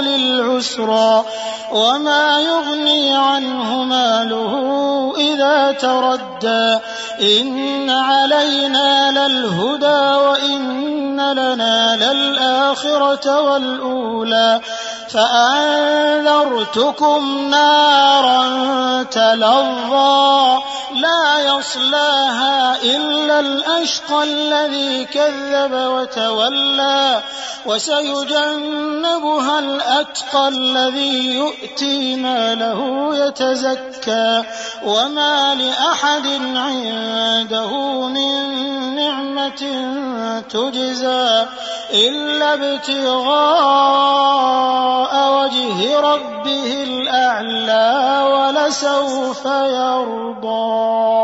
للعسرى وما يغني عنه ماله إذا تردى إن علينا للهدى وإن لنا للآخرة والأولى فأنذرتكم نارا تلظى لا يصلاها إلا الأشقى الذي كذب وتولى وسيجنبها الأتقى الذي يؤتي ماله يتزكى وما لأحد عنده من نعمة تجزى إلا ابتغاء الأعلى ولسوف يرضى.